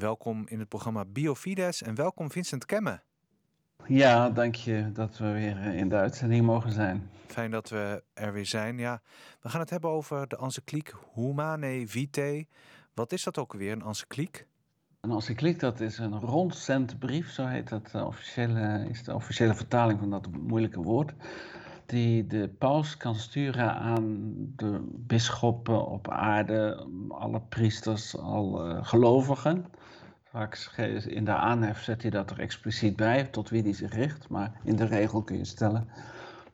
Welkom in het programma Biofides en welkom Vincent Kemme. Ja, dank je dat we weer eh, in de uitzending mogen zijn. Fijn dat we er weer zijn. Ja, we gaan het hebben over de encycliek Humane Vitae. Wat is dat ook weer, een encycliek? Een encycliek, dat is een rondzendbrief, zo heet dat de officiële, is de officiële vertaling van dat moeilijke woord. Die de paus kan sturen aan de bisschoppen op aarde, alle priesters, alle gelovigen. Vaak in de aanhef zet hij dat er expliciet bij, tot wie die zich richt. Maar in de regel kun je stellen,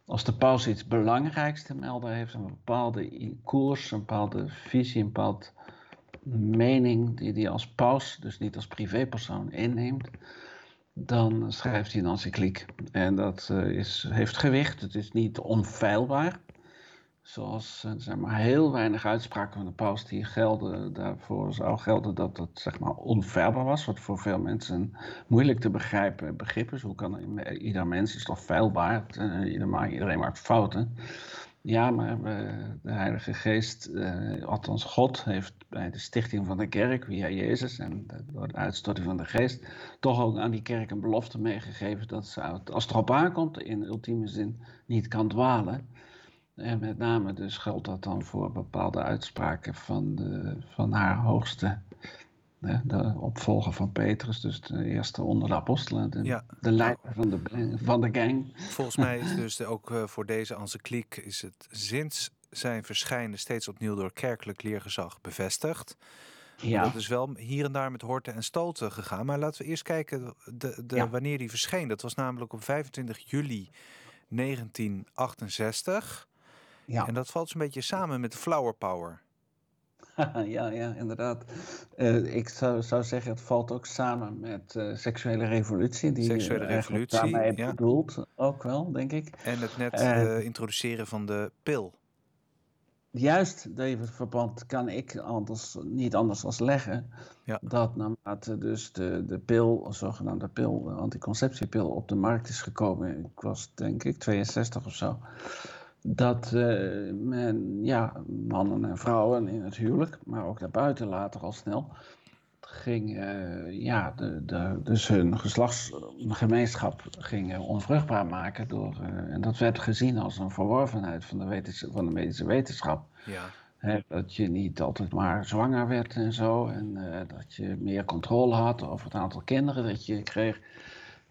als de paus iets belangrijks te melden heeft, een bepaalde koers, een bepaalde visie, een bepaalde mening die hij als paus, dus niet als privépersoon, inneemt, dan schrijft hij een encycliek. En dat uh, is, heeft gewicht, het is niet onfeilbaar. Zoals uh, zeg maar, heel weinig uitspraken van de paus die gelden, daarvoor zou gelden dat het zeg maar, onfeilbaar was. Wat voor veel mensen moeilijk te begrijpen begrip is. Hoe kan ieder mens is toch feilbaar? Uh, iedereen maakt fouten. Ja, maar de Heilige Geest, uh, althans God, heeft bij de stichting van de kerk via Jezus en door de uitstorting van de Geest, toch ook aan die kerk een belofte meegegeven dat ze, als het erop aankomt, in ultieme zin niet kan dwalen. En met name dus geldt dat dan voor bepaalde uitspraken van, de, van haar hoogste de opvolger van Petrus, dus de eerste onder de apostelen, de, de leider van de, van de gang. Volgens mij is dus ook eh, voor deze encycliek is het sinds zijn verschijnen steeds opnieuw door kerkelijk leergezag bevestigd. Ja. Dat is wel hier en daar met horten en stoten gegaan. Maar laten we eerst kijken de, de, wanneer die verscheen. Dat was namelijk op 25 juli 1968. Ja. En dat valt een beetje samen met Flower Power. ja, ja, inderdaad. Uh, ik zou, zou zeggen, het valt ook samen met uh, seksuele revolutie. Die seksuele revolutie, daarmee ja. bedoeld, ook wel, denk ik. En het net uh, introduceren van de pil. Juist, David Verband kan ik anders, niet anders als leggen. Ja. Dat naarmate dus de, de pil, zogenaamde pil, de anticonceptiepil, op de markt is gekomen. Ik was denk ik 62 of zo dat uh, men, ja, mannen en vrouwen in het huwelijk, maar ook daarbuiten later al snel, ging, uh, ja, de, de, dus hun geslachtsgemeenschap ging onvruchtbaar maken. Door, uh, en dat werd gezien als een verworvenheid van de, van de medische wetenschap. Ja. dat je niet altijd maar zwanger werd en zo. En dat je meer controle had over het aantal kinderen dat je kreeg.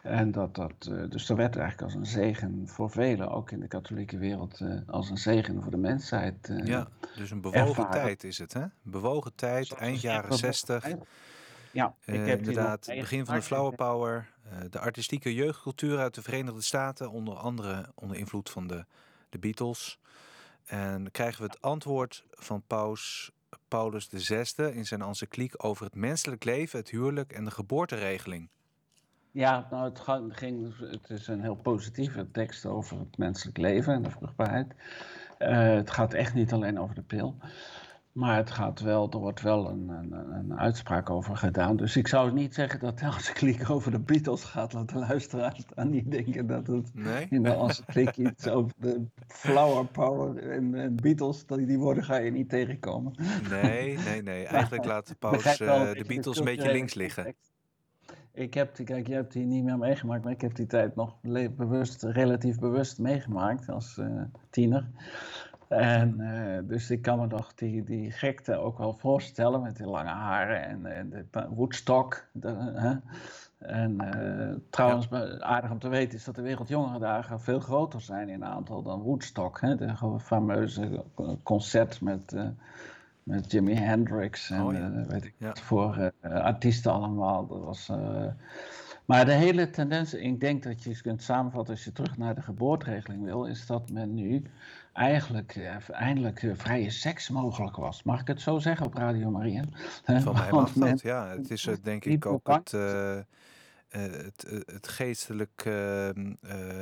En dat dat, uh, dus er werd eigenlijk als een zegen voor velen, ook in de katholieke wereld, uh, als een zegen voor de mensheid. Uh, ja, dus een bewogen ervaren. tijd is het, hè? Bewogen tijd, eind jaren zestig. Ja, ik heb inderdaad, het begin van de flower power, de artistieke jeugdcultuur uit de Verenigde Staten, onder andere onder invloed van de, de Beatles. En dan krijgen we het antwoord van paus Paulus VI in zijn encycliek over het menselijk leven, het huwelijk en de geboorteregeling. Ja, nou, het, ging, het is een heel positieve tekst over het menselijk leven en de vruchtbaarheid. Uh, het gaat echt niet alleen over de pil. Maar het gaat wel, er wordt wel een, een, een, uitspraak over gedaan. Dus ik zou niet zeggen dat als ik klik over de Beatles gaat, laat de luisteraars aan niet denken dat het nee? in de als klik iets over de flower power en, en Beatles, dat die woorden ga je niet tegenkomen. Nee, nee, nee. Eigenlijk laat de paus uh, de Beatles een beetje links liggen. Ik heb, die, kijk, je hebt die niet meer meegemaakt, maar ik heb die tijd nog bewust, relatief bewust meegemaakt als uh, tiener. En uh, dus ik kan me nog die, die gekte ook wel voorstellen met die lange haren en, en de Woodstock. De, En uh, trouwens, ja. aardig om te weten is dat de Wereldjongerendagen veel groter zijn in aantal dan Woodstock. Hè? De fameuze concert met met Jimi Hendrix en oh, uh, weet ik wat voor uh, artiesten allemaal. Dat was, uh, maar de hele tendens, ik denk dat je kunt samenvatten als je terug naar de geboorteregeling wil, is dat men nu eigenlijk eindelijk vrije seks mogelijk was. Mag ik het zo zeggen op Radio Maria? Van mij mag dat, ja. Het is denk ik ook het, het, het geestelijk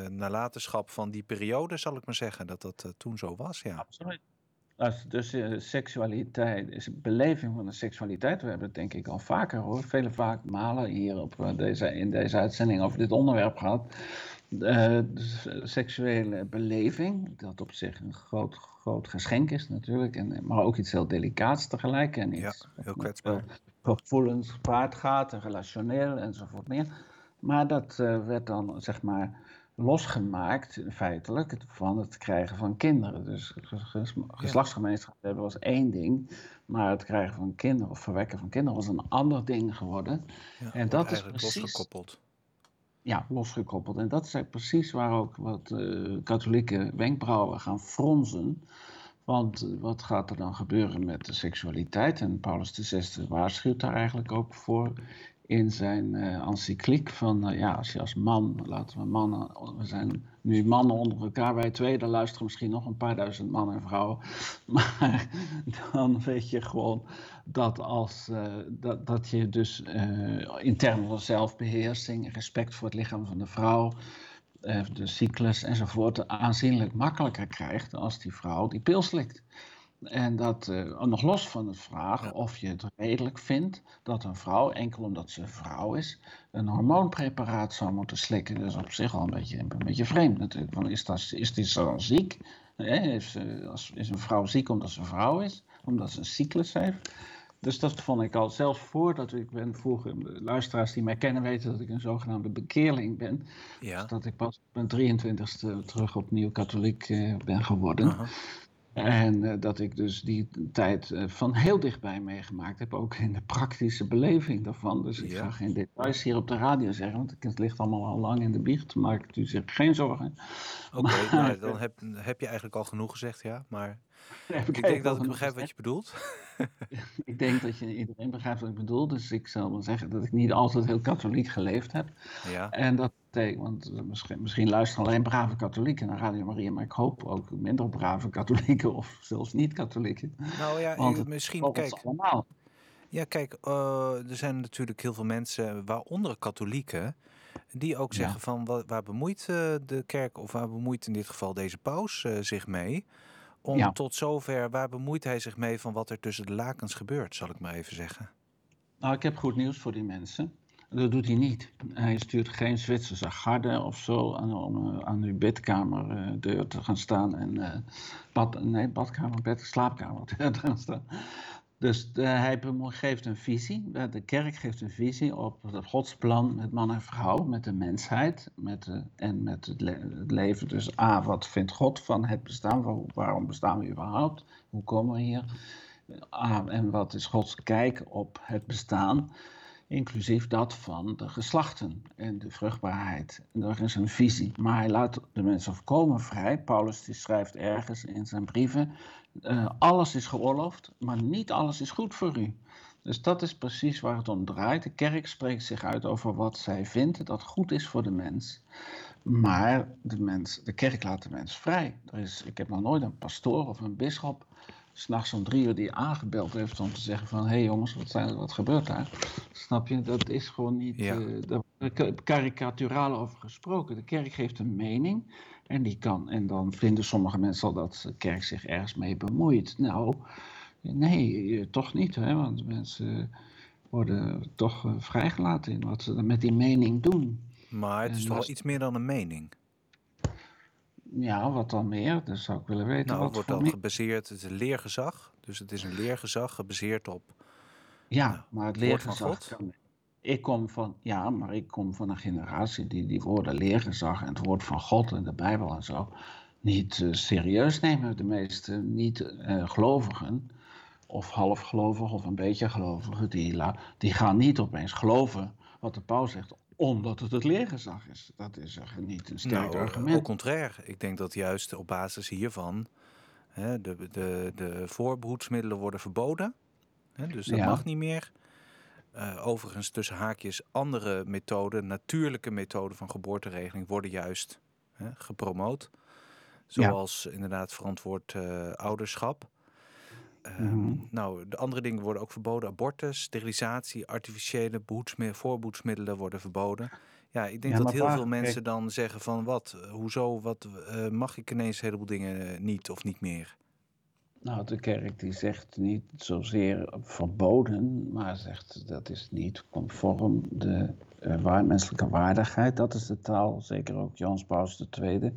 nalatenschap van die periode, zal ik maar zeggen, dat dat toen zo was, ja. Absoluut. Als dus uh, seksualiteit, is beleving van de seksualiteit, we hebben het denk ik al vaker hoor, vele vaak malen hier op uh, deze, in deze uitzending over dit onderwerp gehad. Uh, dus, seksuele beleving, dat op zich een groot, groot geschenk is natuurlijk, en, maar ook iets heel delicaats tegelijk. En iets ja, heel kwetsbaar. gevoelens gepaard gaat, en relationeel enzovoort meer. Maar dat werd dan, zeg maar, losgemaakt, feitelijk, van het krijgen van kinderen. Dus geslachtsgemeenschap hebben was één ding, maar het krijgen van kinderen of verwekken van kinderen was een ander ding geworden. Ja, en dat is precies. Losgekoppeld. Ja, losgekoppeld. En dat is precies waar ook wat uh, katholieke wenkbrauwen gaan fronsen. Want wat gaat er dan gebeuren met de seksualiteit? En Paulus VI waarschuwt daar eigenlijk ook voor in zijn uh, encycliek van, uh, ja, als je als man, laten we mannen, we zijn nu mannen onder elkaar, wij twee, dan luisteren misschien nog een paar duizend mannen en vrouwen, maar dan weet je gewoon dat, als, uh, dat, dat je dus in termen van zelfbeheersing, respect voor het lichaam van de vrouw, de cyclus enzovoort, aanzienlijk makkelijker krijgt als die vrouw die pil slikt. En dat uh, nog los van de vraag of je het redelijk vindt dat een vrouw, enkel omdat ze een vrouw is, een hormoonpreparaat zou moeten slikken. Dat is op zich al een beetje, een beetje vreemd natuurlijk. Van, is, dat, is die zo ziek? Is, is een vrouw ziek omdat ze een vrouw is? Omdat ze een cyclus heeft? Dus dat vond ik al, zelfs voordat ik ben, vroeger, luisteraars die mij kennen weten dat ik een zogenaamde bekeerling ben. Ja. Dus dat ik pas op mijn 23ste terug opnieuw katholiek uh, ben geworden. Uh -huh. En uh, dat ik dus die tijd uh, van heel dichtbij meegemaakt heb, ook in de praktische beleving daarvan. Dus ik ja. ga geen details hier op de radio zeggen, want het ligt allemaal al lang in de biecht. Maak u zich geen zorgen. Oké, okay, nou, dan heb, heb, je eigenlijk al genoeg gezegd, ja. Maar ik denk dat ik begrijp wat je bedoelt. ik denk dat je iedereen begrijpt wat ik bedoel. Dus ik zal maar zeggen dat ik niet altijd heel katholiek geleefd heb. Ja. En dat want misschien, misschien luisteren alleen brave katholieken naar Radio Maria, maar ik hoop ook minder brave katholieken of zelfs niet-katholieken. Nou ja, want misschien, kijk, allemaal. Ja, kijk, uh, er zijn natuurlijk heel veel mensen, waaronder katholieken, die ook zeggen van waar bemoeit uh, de kerk, of waar bemoeit in dit geval deze paus uh, zich mee? Om ja. tot zover, waar bemoeit hij zich mee van wat er tussen de lakens gebeurt, zal ik maar even zeggen. Nou, ik heb goed nieuws voor die mensen. Dat doet hij niet. Hij stuurt geen Zwitserse garde of zo aan, om uh, aan uw bedkamerdeur uh, te gaan staan. En, uh, bad, nee, badkamer, bed, slaapkamer te gaan staan. Dus hij geeft een visie, de kerk geeft een visie op het godsplan met man en vrouw, met de mensheid met en met het, het, leven. Dus A, wat vindt God van het bestaan? waarom bestaan we überhaupt? Hoe komen we hier? A, en wat is Gods kijk op het bestaan? Inclusief dat van de geslachten en de vruchtbaarheid. En daar is een visie. Maar hij laat de mensen volkomen vrij. Paulus die schrijft ergens in zijn brieven: uh, alles is geoorloofd, maar niet alles is goed voor u. Dus dat is precies waar het om draait. De kerk spreekt zich uit over wat zij vindt dat goed is voor de mens. Maar de, mens, de kerk laat de mens vrij. Er is, ik heb nog nooit een pastoor of een bisschop s'nachts om drie uur die aangebeld heeft om te zeggen van... hé hey jongens, wat, zijn, wat gebeurt daar? Snap je? Dat is gewoon niet... Ja. Uh, daar karikaturaal over gesproken. De kerk geeft een mening en die kan... en dan vinden sommige mensen al dat de kerk zich ergens mee bemoeit. Nou, nee, eh, toch niet. Hè? Want mensen worden toch uh, vrijgelaten in wat ze met die mening doen. Maar het is toch wel iets meer dan een mening? Ja, wat dan meer? Dat zou ik willen weten. Nou, wat wordt dan gebaseerd, het is een leergezag. Dus het is een leergezag gebaseerd op. Ja, nou, maar het leergezag. Kan, ik kom van, ja, maar ik kom van een generatie die die woorden leergezag en het woord van God en de Bijbel en zo niet uh, serieus nemen. De meeste niet-gelovigen, uh, of halfgelovigen of een beetje gelovigen, die, die gaan niet opeens geloven wat de paus zegt omdat het het leergezag is. Dat is niet een sterk nou, argument. Au contraire. Ik denk dat juist op basis hiervan hè, de, de, de voorbroedsmiddelen worden verboden. Hè, dus dat ja. mag niet meer. Uh, overigens, tussen haakjes, andere methoden, natuurlijke methoden van geboorteregeling worden juist hè, gepromoot. Zoals ja. inderdaad verantwoord uh, ouderschap. Um, Nou, de andere dingen worden ook verboden. Abortus, sterilisatie, artificiële voorboedsmiddelen worden verboden. Ja, ik denk ja, dat heel veel mensen dan zeggen van wat, eh, hoezo, wat uh, mag ik ineens een heleboel dingen niet of niet meer? Nou, de kerk die zegt niet zozeer verboden, maar zegt dat is niet conform de waar, menselijke waardigheid. Dat is de taal, zeker ook Jans Paus II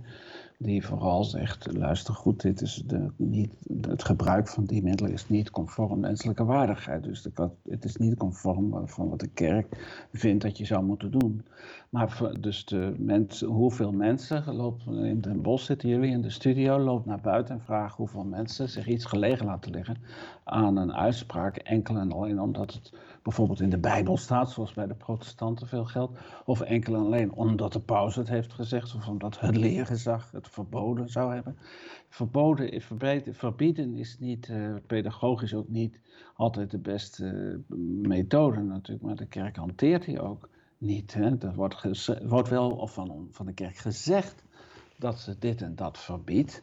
die vooral zegt, luister goed, dit is de, niet, het gebruik van die middelen is niet conform menselijke waardigheid. Dus het is niet conform van wat de kerk vindt dat je zou moeten doen. Maar dus de hoeveel mensen, loopt, in Den Bosch zitten jullie in de studio, loopt naar buiten en vraagt hoeveel mensen zich iets gelegen laten liggen aan een uitspraak, enkel en alleen omdat het bijvoorbeeld in de Bijbel staat, zoals bij de protestanten veel geldt, of enkel en alleen omdat de paus het heeft gezegd, of omdat het leergezag het verboden zou hebben. Verboden, verbieden is niet, uh, pedagogisch ook niet altijd de beste uh, methode natuurlijk, maar de kerk hanteert die ook niet. Hè. Er wordt, wordt wel van, van de kerk gezegd dat ze dit en dat verbiedt.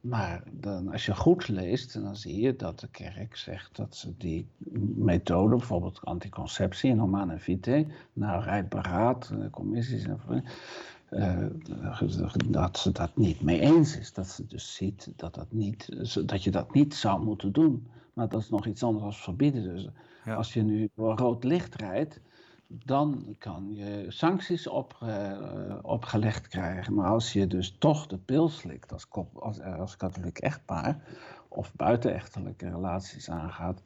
Maar dan, als je goed leest, dan zie je dat de kerk zegt dat ze die methode, bijvoorbeeld anticonceptie en humane vitae, naar rijdt beraad, eh, commissies en uh, dat ze dat niet mee eens is. Dat ze dus ziet dat, dat, niet, dat je dat niet zou moeten doen. Maar dat is nog iets anders dan verbieden. Dus als je nu door rood licht rijdt, dan kan je sancties op, uh, opgelegd krijgen. Maar als je dus toch de pil slikt als, als, als katholiek echtpaar, of buitenechtelijke relaties aangaat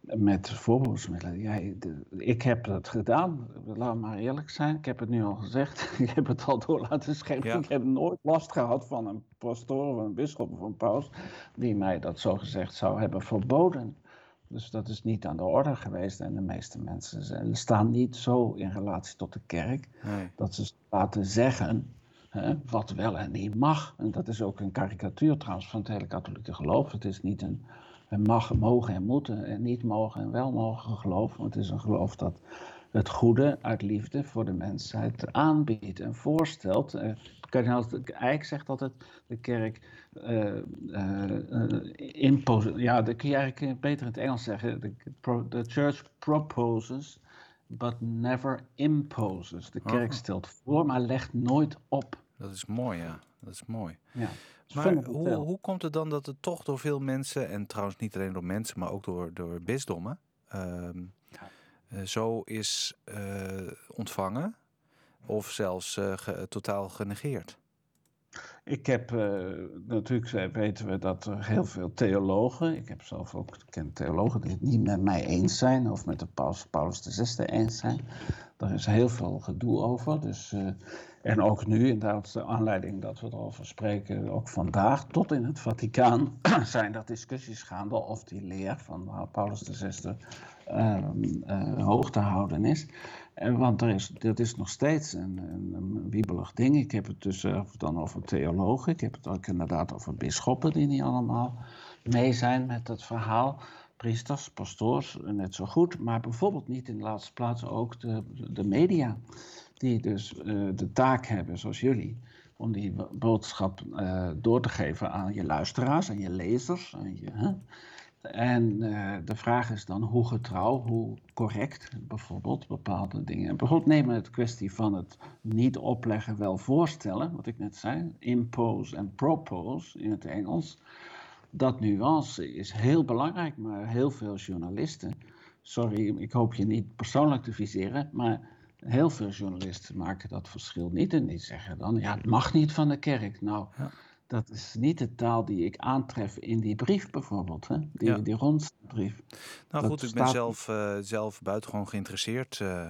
met voorbeeldsmiddelen. Ja, ik heb dat gedaan, laat maar eerlijk zijn. Ik heb het nu al gezegd. ik heb het al door laten schenken. Ik heb nooit last gehad van een pastoor of een bisschop of een paus die mij dat zo gezegd zou hebben verboden. Dus dat is niet aan de orde geweest. En de meeste mensen staan niet zo in relatie tot de kerk. Dat ze laten zeggen hè, wat wel en niet mag. En dat is ook een karikatuur trouwens van het hele katholieke geloof. Het is niet een, een mag, mogen en moeten en niet mogen en wel mogen geloof. Het is een geloof dat het goede uit liefde voor de mensheid aanbiedt en voorstelt. Uh, kardinaal Eijk zegt altijd, de kerk uh, uh, ja, dat kun je eigenlijk beter in het Engels zeggen. The, church proposes, but never imposes. De kerk oh. stelt voor, maar legt nooit op. Dat is mooi, ja. Dat is mooi. Ja. Maar hoe, hoe komt het dan dat het toch door veel mensen, en trouwens niet alleen door mensen, maar ook door, door bisdommen, ehm. Zo is ontvangen of zelfs totaal genegeerd? Ik heb, uh, natuurlijk weten we dat er heel veel theologen, ik heb zelf ook gekend theologen die het niet met mij eens zijn of met de Paus, Paulus VI eens zijn. Daar is heel veel gedoe over. Dus, uh, en ook nu, inderdaad, de aanleiding dat we erover spreken, ook vandaag, tot in het Vaticaan, zijn er discussies gaande of die leer van Paulus VI uh, uh, hoog te houden is. En, want er is, dat is nog steeds een, een, een wiebelig ding. Ik heb het dus dan over theologen. Ik heb het ook inderdaad over bisschoppen die niet allemaal mee zijn met het verhaal. Priesters, pastoors, net zo goed. Maar bijvoorbeeld niet in de laatste plaats ook de, de media. Die dus uh, de taak hebben, zoals jullie, om die boodschap uh, door te geven aan je luisteraars, aan je lezers. Aan je, hè? En uh, de vraag is dan hoe getrouw, hoe correct bijvoorbeeld bepaalde dingen. Bijvoorbeeld nemen het kwestie van het niet opleggen, wel voorstellen, wat ik net zei, impose en propose in het Engels. Dat nuance is heel belangrijk, maar heel veel journalisten, sorry, ik hoop je niet persoonlijk te viseren, maar heel veel journalisten maken dat verschil niet en die zeggen dan, ja, het mag niet van de kerk. Nou, dat is niet de taal die ik aantref in die brief bijvoorbeeld, hè? Die, ja. die rondbrief. Nou goed, ik ben zelf, uh, zelf buitengewoon geïnteresseerd uh,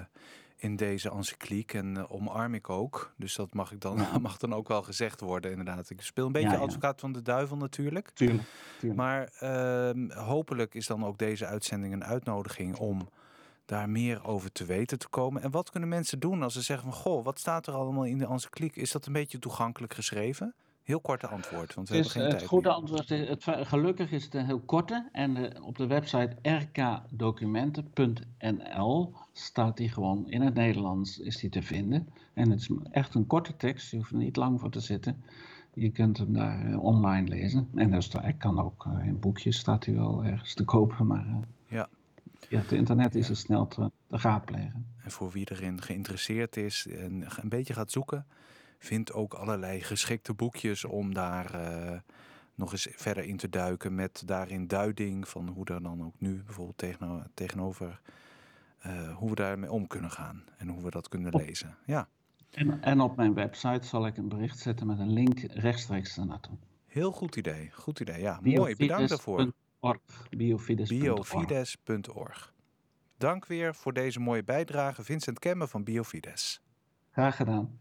in deze encycliek en uh, omarm ik ook. Dus dat mag, ik dan, ja. mag dan ook wel gezegd worden inderdaad. Ik speel een beetje ja, advocaat van de duivel natuurlijk. Tuurlijk. tuurlijk. Maar ehm, hopelijk is dan ook deze uitzending een uitnodiging om daar meer over te weten te komen. En wat kunnen mensen doen als ze zeggen van... goh, wat staat er allemaal in de encycliek? Is dat een beetje toegankelijk geschreven? Heel korte antwoord, want we dus, hebben geen het goede antwoord het, gelukkig is het een heel korte. En uh, op de website rkdocumenten.nl staat die gewoon in het Nederlands is die te vinden. En het is echt een korte tekst, je hoeft er niet lang voor te zitten. Je kunt hem daar uh, online lezen. En dus, ik kan ook uh, in boekjes staat hij wel ergens te kopen, maar ja. Ja, het internet is ja. er snel te, te raadplegen. En voor wie erin geïnteresseerd is en een beetje gaat zoeken, vind ook allerlei geschikte boekjes om daar eh, nog eens verder in te duiken. Met daarin duiding van hoe daar dan ook nu bijvoorbeeld tegenover. Eh, hoe we daarmee om kunnen gaan en hoe we dat kunnen lezen. Ja. En, en op mijn website zal ik een bericht zetten met een link rechtstreeks naartoe. Heel goed idee, goed idee. Ja, mooi, bedankt daarvoor. Biofides.org. Dank weer voor deze mooie bijdrage, Vincent Kemmen van Biofides. Graag gedaan.